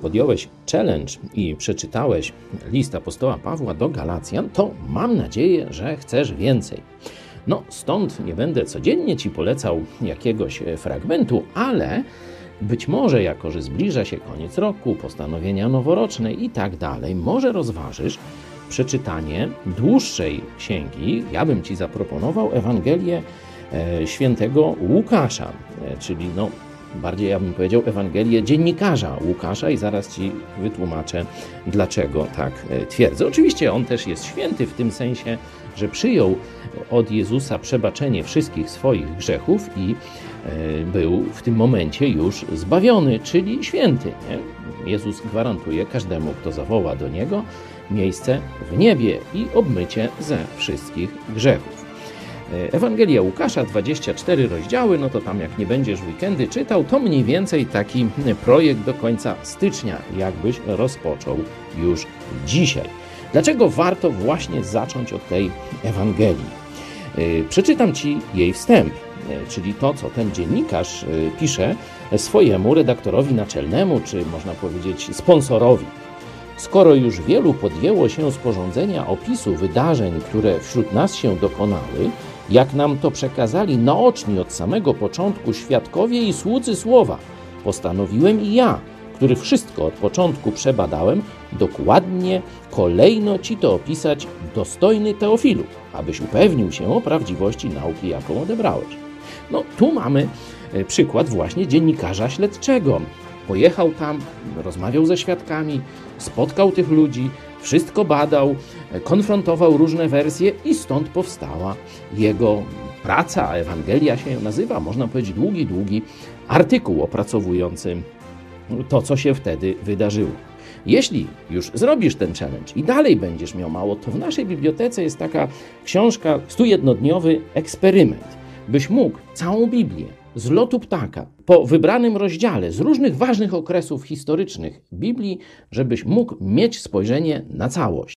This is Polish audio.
podjąłeś challenge i przeczytałeś list apostoła Pawła do Galacjan, to mam nadzieję, że chcesz więcej. No, stąd nie będę codziennie ci polecał jakiegoś fragmentu, ale być może, jako że zbliża się koniec roku, postanowienia noworoczne i tak dalej, może rozważysz przeczytanie dłuższej księgi. Ja bym ci zaproponował Ewangelię e, świętego Łukasza, e, czyli no, bardziej ja bym powiedział Ewangelię dziennikarza Łukasza i zaraz ci wytłumaczę, dlaczego tak e, twierdzę. Oczywiście on też jest święty w tym sensie, że przyjął od Jezusa przebaczenie wszystkich swoich grzechów i był w tym momencie już zbawiony, czyli święty. Nie? Jezus gwarantuje każdemu, kto zawoła do niego, miejsce w niebie i obmycie ze wszystkich grzechów. Ewangelia Łukasza, 24 rozdziały, no to tam jak nie będziesz weekendy czytał, to mniej więcej taki projekt do końca stycznia, jakbyś rozpoczął już dzisiaj. Dlaczego warto właśnie zacząć od tej Ewangelii? Przeczytam Ci jej wstęp, czyli to, co ten dziennikarz pisze swojemu redaktorowi naczelnemu, czy można powiedzieć sponsorowi. Skoro już wielu podjęło się sporządzenia opisu wydarzeń, które wśród nas się dokonały, jak nam to przekazali naoczni od samego początku świadkowie i słudzy słowa, postanowiłem i ja, który wszystko od początku przebadałem, dokładnie, kolejno ci to opisać, dostojny Teofilu, abyś upewnił się o prawdziwości nauki, jaką odebrałeś. No, tu mamy e, przykład właśnie dziennikarza śledczego. Pojechał tam, rozmawiał ze świadkami, spotkał tych ludzi, wszystko badał, konfrontował różne wersje i stąd powstała jego praca, Ewangelia się nazywa, można powiedzieć długi, długi artykuł opracowujący to, co się wtedy wydarzyło. Jeśli już zrobisz ten challenge i dalej będziesz miał mało, to w naszej bibliotece jest taka książka 101-dniowy eksperyment, byś mógł całą Biblię z lotu ptaka po wybranym rozdziale z różnych ważnych okresów historycznych Biblii, żebyś mógł mieć spojrzenie na całość.